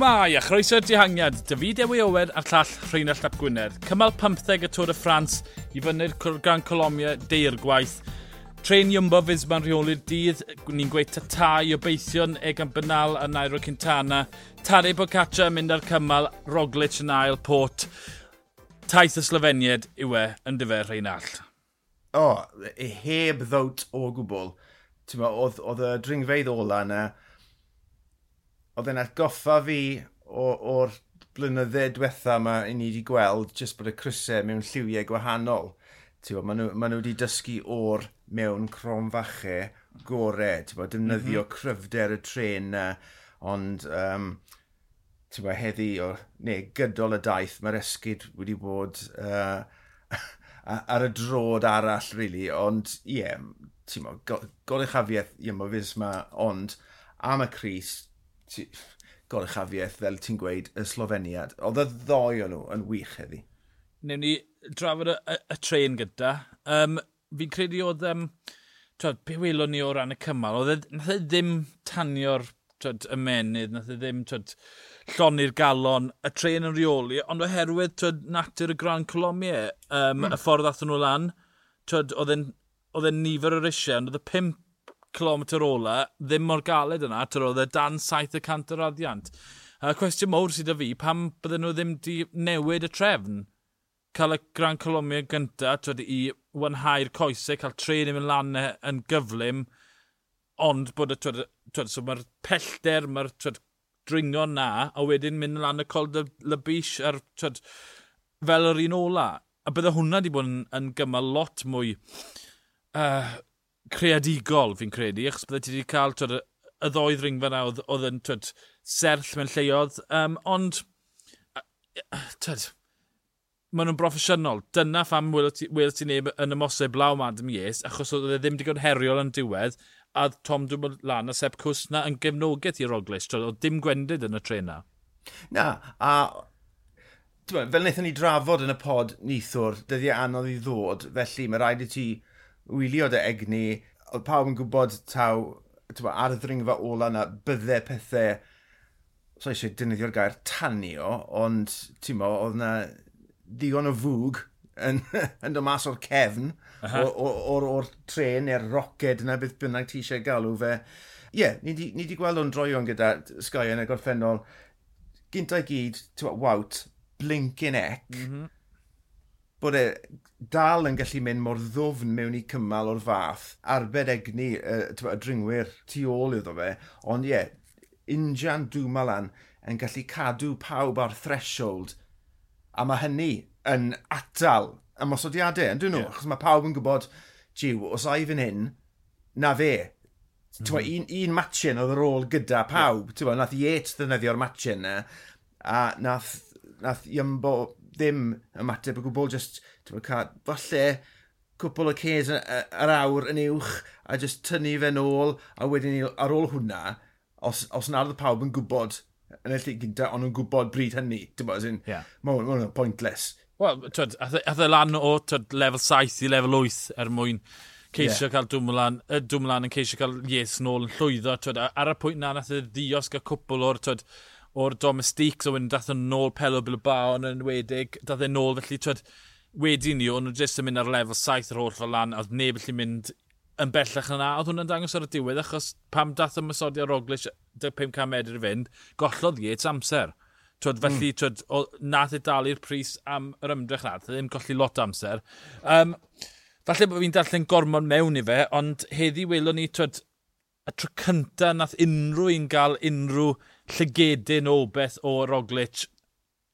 Shmai a chroeso'r dihangiad, David Ewy Owen a'r llall Rheinald Llap Gwynedd. Cymal 15 y Tôr y Ffrans i fyny'r Gran Colomia deir gwaith. Tren Iwmbo Fis ma'n rheoli'r dydd, ni'n gweud ta i obeithio'n Egan Bynal a Nairo Cintana. Tare Bocaccia yn mynd ar cymal, Roglic yn ail pot. Taith y Sloveniad yw e, yn dyfer Rheinald. O, oh, heb ddwt o gwbl. Oedd y dringfeidd ola yna, oedd e'n atgoffa fi o'r blynydde diwetha yma i ni wedi gweld jyst bod y crysau mewn lliwiau gwahanol. Bo, maen, nhw, maen nhw wedi dysgu o'r mewn cromfachau gorau, bod, defnyddio mm -hmm. cryfder y tren na, ond um, bod, heddi, o, neu gydol y daith, mae'r esgyd wedi bod uh, ar y drod arall, really, ond ie, yeah, ti'n mo, golechafiaeth, ie, mae fus ma, ond am y Cris, gorychafiaeth fel ti'n gweud, y Sloveniad. Oedd y ddoi o nhw yn wych heddi. Newn ni drafod y, y, y tren gyda. Um, fi'n credu oedd, um, twed, be welon ni o ran y cymal, oedd e nath e ddim tanio'r twed, ymenydd, nath e ddim twed, llonni'r galon, y tren yn reoli, ond oherwydd twed, natur y Gran Colomia, um, mm. y hmm. ffordd athyn nhw lan, twed, oedd e'n nifer o'r eisiau, ond oedd y pimp km ola, ddim mor galed yna, tyr oedd e dan 700 yr adiant. A cwestiwn mowr sydd â fi, pam bydden nhw ddim di newid y trefn? Cael y Gran Colombia gynta, twyd, i wanhau'r coesau, cael tren i mynd lan e yn gyflym, ond bod y, twyd, twyd, so mae'r pellter, mae'r dringo na, a wedyn mynd lan y col dy lybish ar, twyd, fel yr un ola. A bydde hwnna wedi bod yn, yn gymal lot mwy uh, creadigol fi'n credu, achos byddai ti wedi cael twyd, y ddoi ddringfa na oedd yn twyd, serth mewn lleoedd. Um, ond, twyd, maen nhw'n broffesiynol. Dyna pham weld ti neb yn ymosau blaw Adam Yes, achos oedd e ddim digon heriol yn diwedd, a Tom Dumoulin a Seb Cwsna yn gefnogaeth i'r Roglic. Oedd dim gwendid yn y trena. Na, a fel wnaethon ni drafod yn y pod nithwr, dyddiau anodd i ddod, felly mae rhaid i ti wylio dy egni, oedd pawb yn gwybod taw, ba, ar y ddringfa ola na bydde pethau, so eisiau dynyddio'r gair tanio, ond ti'n mo, oedd na ddigon o fwg yn, yn dod mas o'r cefn, o'r tren neu'r roced yna beth bynnag ti eisiau galw fe. Ie, yeah, ni wedi gweld o'n droion gyda Sky yn y gorffennol. Gynta i gyd, ti'n wawt, blinkin ec, mm -hmm bod e dal yn gallu mynd mor ddwfn mewn i cymal o'r fath. Arbed egni y y dringwyr tu ôl iddo fe, ond ie, yeah, Injan dwmalan yn gallu cadw pawb ar threshold a mae hynny yn atal ymosodiadau, yn dyn nhw, yeah. achos mae pawb yn gwybod, jiw, os ai fan hyn, na fe. Mm. -hmm. un, un matchen oedd ar ôl gyda pawb, yeah. tewa, nath i et ddefnyddio'r matchen na, a nath, nath Iambo ddim ymateb o gwbl, just, ti'n cael, falle, cwpl o ces yr awr yn uwch a just tynnu fe nôl a wedyn ni ar ôl hwnna, os, os nad oedd pawb yn gwybod yn y lle gynta, ond yn gwybod bryd hynny. Dim ond, yeah. mae hwnna'n pointless. Wel, twyd, ath e lan o twyd, lefel 7 i lefel 8 er mwyn ceisio yeah. cael dwmlan, y dwmlan yn ceisio cael yes nôl yn llwyddo. Twyd, ar y pwynt na, nath e y ddiosg a cwpl o'r twyd, o'r domestics o wyn dath yn nôl Pelo Bilbao yn enwedig, dath yn nôl felly twyd, wedi ni, o'n nhw jyst yn mynd ar lefel saith yr holl fel lan, a oedd neb felly mynd yn bellach yna, oedd hwnna'n dangos ar y diwedd, achos pam dath y masodi ar Roglic 500 medr i fynd, gollodd Yates amser. Twyd, hmm. felly, mm. twyd, o, nath e dalu'r pris am yr ymdrech na, e ddim golli lot amser. Um, falle bod fi'n darllen gormod mewn i fe, ond heddi welwn ni, twyd, y tro cynta nath unrhyw un gael unrhyw llygedyn o beth o Roglic.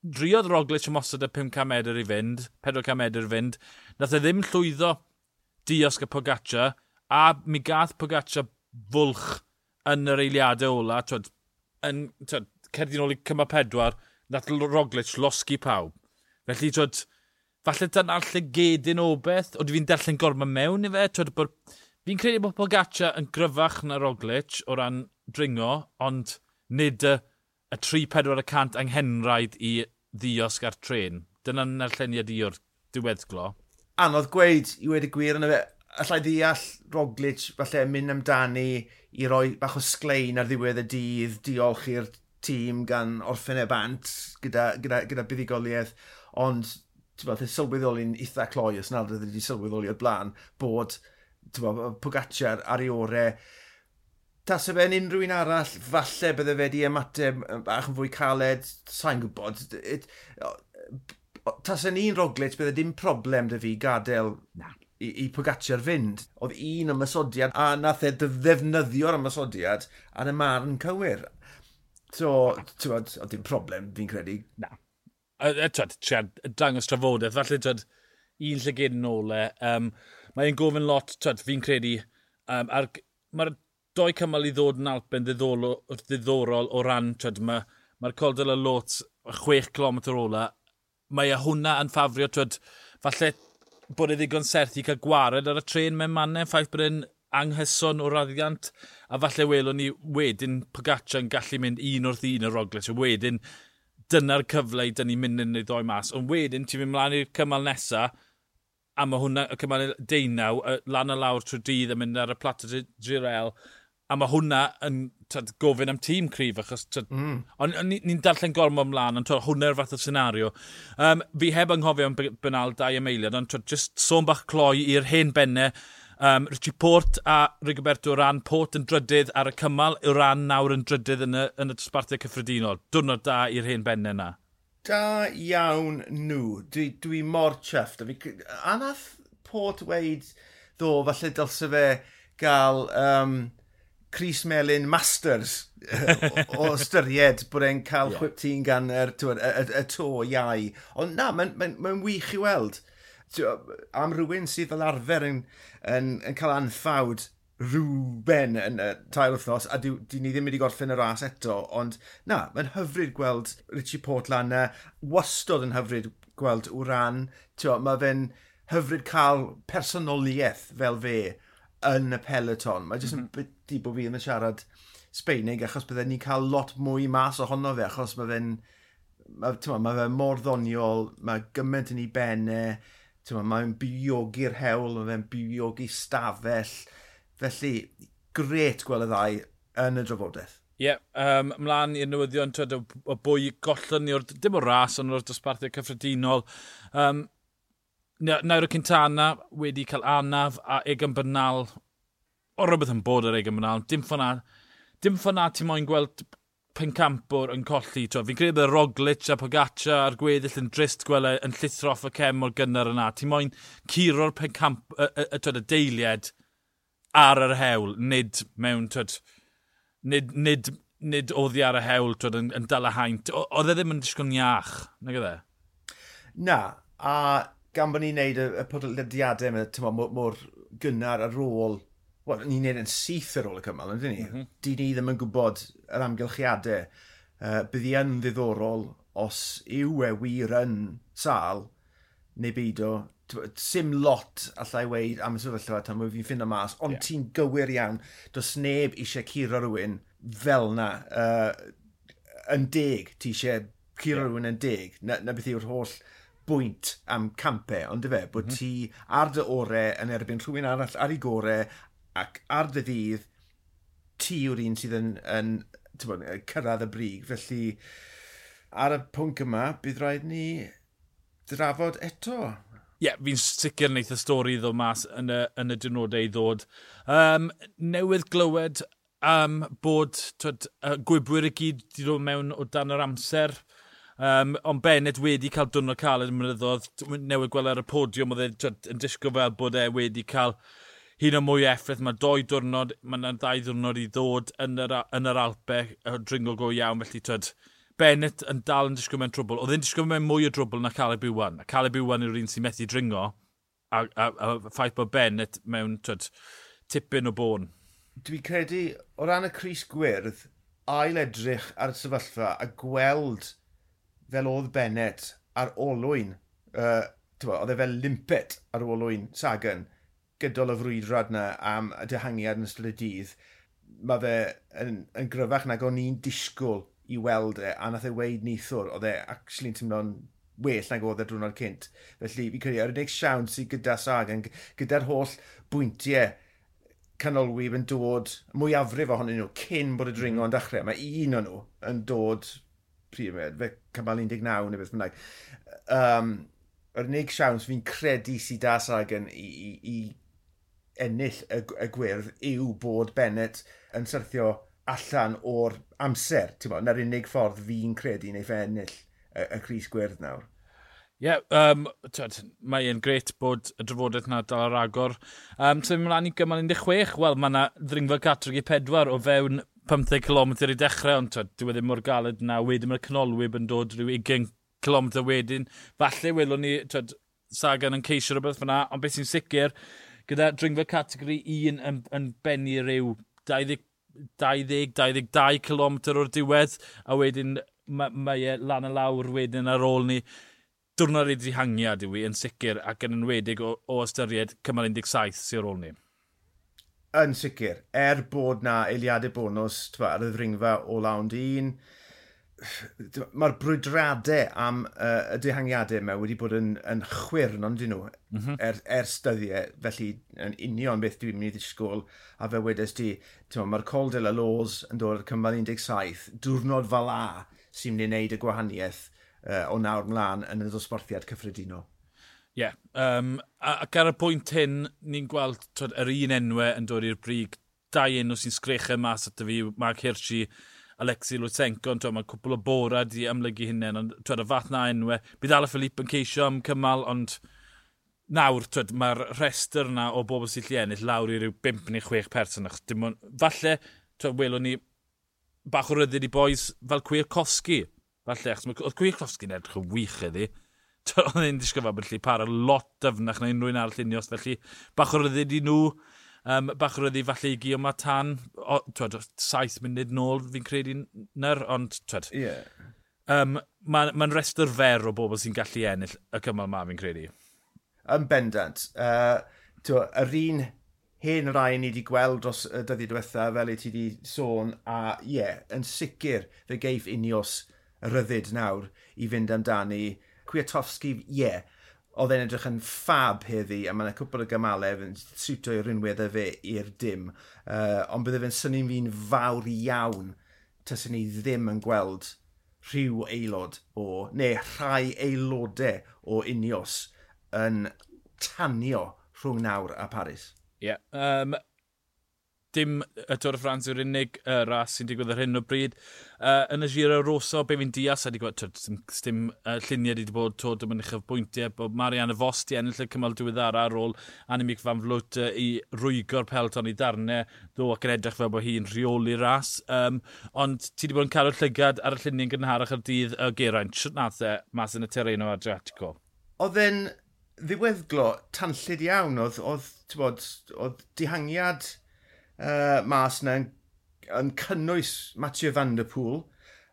Driodd Roglic ymosod y 500 medr i fynd, 400 medr i fynd. Nath e ddim llwyddo diosg y Pogaccia, a mi gath Pogaccia fwlch yn yr eiliadau ola, twyd, yn, twyd, cerdyn ôl i cyma pedwar, nath Roglic losgi pawb. Felly, twyd, falle dyna'r llygedyn o beth, o fi'n darllen gorma mewn i fe, twyd, bod... Fi'n credu bod Pogaccia yn gryfach na Roglic o ran dringo, ond nid y, y 3-4 anghenraid i ddiosg ar tren. Dyna'n arlluniad i o'r diweddglo. Anodd gweud i wedi gwir yn y fe, allai ddeall Roglic falle mynd amdani i roi bach o sglein ar ddiwedd y dydd, diolch i'r tîm gan orffen e bant gyda, gyda, gyda buddigoliaeth, ond bod, sylweddoli'n eitha cloi os nad ydy wedi sylweddoli o'r blaen bod, Pogacar ar ei orau tas y fe'n unrhyw un arall, falle bydde fe wedi ymateb bach yn fwy caled, sa'n gwybod. It, tas yn un Roglic, bydde dim problem dy fi gadael Na. i, i Pogacar fynd. Oedd un ymysodiad, a nath e ddefnyddio'r ymysodiad ar y marn cywir. So, ti'n bod, oedd dim problem, fi'n credu. Na. Twyd, triad, dangos trafodaeth, falle twyd, un llygyd yn ôl e. Um, Mae'n gofyn lot, twyd, fi'n credu, um, ar, mae'r doi cymal i ddod yn Alpen ddiddorol, ddiddorol o ran, twyd, mae'r ma, Col de la Lot 6 km ola, mae a hwnna yn ffafrio, twyd, falle bod e ddigon serth i cael gwared ar y tren mewn mannau, ffaith bod e'n anghyson o raddiant, a falle welwn ni wedyn Pogaccia yn gallu mynd un wrth un y Roglic, a wedyn dyna'r cyfle i dyn ni'n mynd yn ei ddoi mas, ond wedyn ti'n mynd mlaen i'r cymal nesaf a mae hwnna, y cymal deunaw, lan a lawr trwy dydd yn mynd ar y plato Girel, a mae hwnna yn tad, gofyn am tîm cryf, achos tad, mm. ond ni'n ni darllen gormod ymlaen, ond hwnna'r fath o senario. Um, fi heb anghofio am bynal dau ymeiliad, ond tad, just sôn bach cloi i'r hen benne, um, Richie Port a Rigoberto Ran, Port yn drydydd ar y cymal, yw Ran nawr yn drydydd yn y, yn y dosbarthiau cyffredinol. Dwrnod da i'r hen benne yna. Da iawn nhw. Dwi, dwi mor chyfft. Anath Port weid ddo, falle dylse fe gael um, Chris Melin Masters o, o ystyried bod e'n cael 15 gan y, y, y y to iau. Ond na, mae'n ma, n, ma wych i weld. Am rhywun sydd fel arfer yn, yn, yn cael anffawd rhywben yn y tair wrthnos a di, di ni ddim wedi gorffen y ras eto, ond na, mae'n hyfryd gweld Richie Portland na, wastod yn hyfryd gweld wran mae fe'n hyfryd cael personoliaeth fel fe, yn y peloton. Mae jyst yn mm -hmm. byddu bod fi yn y siarad Sbeinig achos byddai ni'n cael lot mwy mas ohono fe achos mae fe'n mae, ma, mae fe mor ddoniol, mae gymaint yn ei benne, mae'n biogi'r hewl, mae fe'n biogi stafell. Felly, gret gweld y ddau yn y drafodaeth. Ie, yeah, um, mlaen i'r newyddion twed, o, o bwy gollon ni o'r, dim o ras, ond o'r dosbarthiau cyffredinol. Um, Nairo Cintana wedi cael anaf a Egan Bernal o rhywbeth yn bod ar Egan Bernal. Dim ffona, dim ffona ti moyn gweld pencampwr yn colli. Fi'n credu bod Roglic a Pogaccia a'r gweddill yn drist gweld yn llithro off y cem o'r gynnar yna. Ti moyn curo'r pencamp, y, y, y, y deiliad ar yr hewl, nid mewn, twyd, nid, nid, nid oddi ar y hewl twyd, yn, yn dal y haint. Oedd e ddim yn disgwyl iach, nag oedd e? Na, a gan bod ni'n neud y, y podlediadau yma, tyma, mor, mor gynnar ar ôl, wel, ni'n neud yn syth ar ôl y cymal, yndyn ni? Mm -hmm. Di ni ddim yn gwybod yr amgylchiadau. Uh, byddi yn ddiddorol os yw e wir yn sal, neu byd o, sim lot allai weid am y sefyllfa tan mwyn fi'n ffindio mas, ond yeah. ti'n gywir iawn, does neb eisiau curo rhywun fel na, uh, yn deg, ti eisiau curo yeah. rhywun yn deg, na, na beth yw'r holl bwynt am campau, ond dy fe, bod mm -hmm. ti ar dy orau yn erbyn rhywun arall ar ei gorau ac ar dy ddydd ti yw'r un sydd yn, yn bod, cyrraedd y brig. Felly, ar y pwnc yma, bydd rhaid ni drafod eto. Ie, yeah, fi'n sicr wneud y stori ddod mas yn y, yn y dynodau i ddod. Um, newydd glywed um, bod twyd, uh, gwybwyr y gyd wedi dod mewn o dan yr amser. Um, ond Bennett wedi cael dwrnod caled yn mynyddodd, newid gweld ar y podiwm, oedd e'n disgo fel bod e wedi cael hun o mwy effaith. Mae doi diwrnod, mae yna ddau diwrnod i ddod yn yr, yn yr Alpe, y dringol go iawn, felly tyd, Bennett yn dal yn disgwyl mewn trwbl. Oedd e'n disgwyl mewn mwy o drwbl na Caleb Iwan. Caleb Iwan yw'r un sy'n methu dringo, a, a, a, a ffaith bod Bennett mewn tyd, tipyn o bôn. Dwi'n credu, o ran y Cris Gwyrdd, ail edrych ar y sefyllfa a gweld fel oedd Bennett ar olwyn, uh, oedd e fel limpet ar olwyn Sagan, gydol y frwydrad na am y dehangiad yn ystod y dydd, mae fe yn, yn gryfach nag o'n i'n disgwyl i weld e, a nath e weid nithwr, oedd e actually'n tymlo'n well nag oedd e drwy'n cynt. Felly, fi credu, yr unig siawn sydd gyda Sagan, gyda'r holl bwyntiau canolwyb yn dod mwyafrif ohonyn nhw cyn bod y dringo yn mhm. dechrau. Mae un o'n nhw yn dod pryd e, fe cymal 19 neu beth bynnag. Um, yr unig siawns fi'n credu sydd da Sagan i, i, i ennill y, y gwyrdd yw bod Bennett yn syrthio allan o'r amser, ti'n bod, na'r unig ffordd fi'n credu neu fe ennill y, y Cris Gwyrdd nawr. Ie, yeah, um, mae e'n gret bod y drafodaeth yna dal ar agor. Um, Ty'n mynd i gymal 16, wel mae yna ddringfa 4 4 o fewn 15 km i dechrau, ond dwi e ddim mor galed na. Wedyn mae'r canolwyb yn dod rhyw 20 km wedyn. Falle welwn ni twed, Sagan yn ceisio rhywbeth fyna, ond beth sy'n sicr, gyda dringfa categori 1 yn, yn benni rhyw 20-22 km o'r diwedd, a wedyn mae, mae e lan y lawr wedyn ar ôl ni. Dwrnod i ddihangiad i wi yn sicr ac yn enwedig o, o ystyried cymal 17 sy'n ôl ni yn sicr, er bod na eiliadau bonus twa, ar y ddringfa o lawn un, mae'r brwydradau am uh, y dehangiadau yma wedi bod yn, yn chwyrn ond dyn nhw mm -hmm. er, er styddiau, felly yn union beth dwi'n mynd i ddisgwyl a fe wedes di, mae'r Col de la Laws yn dod ar cymal 17, diwrnod fel a sy'n mynd i wneud y gwahaniaeth uh, o nawr mlaen yn y dosbarthiad cyffredinol. Ie. Yeah. Um, ac ar y pwynt hyn, ni'n gweld twyd, yr un enwau yn dod i'r brig. Dau enw sy'n sgrechau mas at y fi, Mark Hirschi, Alexi Lutsenko, ond mae cwpl o bora di amlygu hynny, ond twyd, y fath na enwau. Bydd Ala Philippe yn ceisio am cymal, ond nawr mae'r rhestr yna o bobl sy'n lli ennill lawr i ryw 5 neu 6 person. On... falle, twyd, welwn ni bach o ryddid i boes fel Cwyr Cosgi. Falle, achos mae Cwiatkowski'n edrych yn wych iddi oedd e'n disgyfa bod para lot dyfnach na unrhyw'n arall unios, felly bach o rydyd i nhw, um, bach o rydyd falle i Gio Matan, o, twed, saith munud nôl fi'n credu nyr, ond twed. Yeah. Um, Mae'n ma, restr fer o bobl sy'n gallu ennill y cymal ma fi'n credu. Yn bendant. Uh, twa, yr un hen rai ni wedi gweld dros y dyddi diwetha fel ei ti wedi sôn, a ie, yeah, yn sicr fe geif unios y ryddid nawr i fynd amdani Kwiatowski, ie, yeah, oedd e'n edrych yn ffab heddi, a mae'n cwpl o gymalau yn siwto i'r unwedd y fe i'r dim. Uh, ond bydde fe'n syni'n fi'n fawr iawn tysyn ni ddim yn gweld rhyw aelod o, neu rhai aelodau o unios yn tanio rhwng nawr a Paris. Ie. Yeah. Um, dim y Tôr y Ffrans yw'r unig uh, ras sy'n digwydd ar hyn o bryd. Uh, yn y Giro Rosa, be fi'n dias, a di gwybod, dim, dim uh, lluniau wedi bod tod ym mynychaf bwyntiau, bod Marianne Fos di ennill y cymal diweddara ar ôl Annemiek van Vlwt uh, i rwygo'r pelton i darnau, ddo ac yn edrych fel bod hi'n rheoli ras. Um, ond ti wedi bod yn cael y llygad ar y lluniau'n gynharach ar dydd y uh, Geraint. Siwt nath e, mas yn y terreno Adriatico? Oedd e'n ddiweddglo tanllid iawn, oedd, oedd, oedd, oedd dihangiad uh, mas yna yn, yn cynnwys Mathieu Van Der Poel,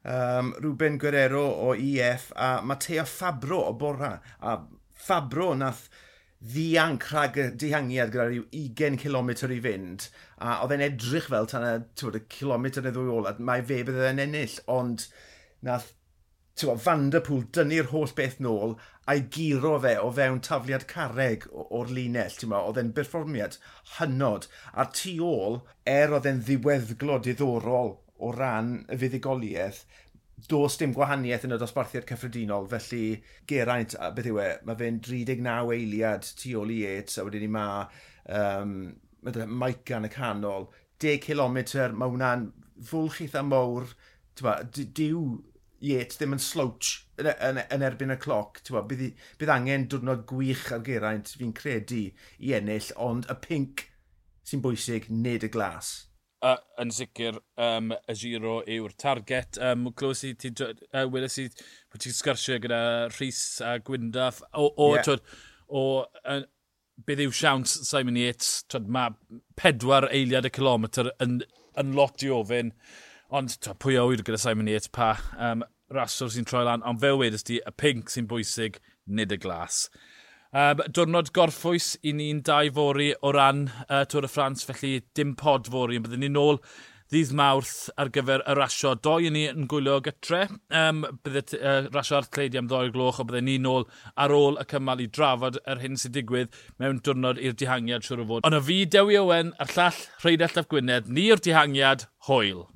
um, Ruben Guerrero o EF a Mateo Fabro o Bora. A Fabro nath ddianc rhag dihangiad gyda rhyw 20 km i fynd a oedd e'n edrych fel tan y, y kilometr neu ddwy ôl a mae fe bydd e'n ennill ond nath tywa, Vanderpool dynnu'r holl beth nôl a'i giro fe o fewn tafliad carreg o'r linell. Oedd e'n berfformiad hynod. A'r tu ôl, er oedd e'n ddiweddglo diddorol o ran y fuddugoliaeth, does dim gwahaniaeth yn y dosbarthiad cyffredinol, felly Geraint, beth yw e, mae fe'n 39 eiliad tu ôl i et, a wedyn ni ma, um, Maica gan y canol, 10 km, mae hwnna'n fwlch eitha mawr, diw Yates ddim yn slouch yn, e, yn, e, yn erbyn y cloc. Bo, bydd, bydd angen diwrnod gwych ar geraint fi'n credu i ennill, ond y pink sy'n bwysig, nid y glas. Uh, yn sicr, um, y giro yw'r target. Um, Clywys i ti, uh, Willis i, bod ti'n sgyrsio gyda Rhys a Gwyndaf. O, o, yeah. twyd, o uh, bydd yw siawns Simon Yates, twyd, mae pedwar eiliad y kilometr yn, yn lot i ofyn. Ond ta, pwy awyr gyda Simon Yates pa um, raswr sy'n troi lan, ond fel wedys di, y pink sy'n bwysig, nid y glas. Um, diwrnod gorffwys i ni'n dau fori o ran uh, Tŵr y Ffrans, felly dim pod fori, ond byddwn ni'n ôl ddydd mawrth ar gyfer y rasio. Doi ni yn gwylio gytre, um, bydde uh, rasio ar tleidi am ddoi'r gloch, o bydde ni nôl ar ôl y cymal i drafod yr hyn sy'n digwydd mewn diwrnod i'r dihangiad siwr o fod. Ond y fi, Dewi Owen, a'r llall Rheidell Af Gwynedd, ni'r dihangiad, hwyl.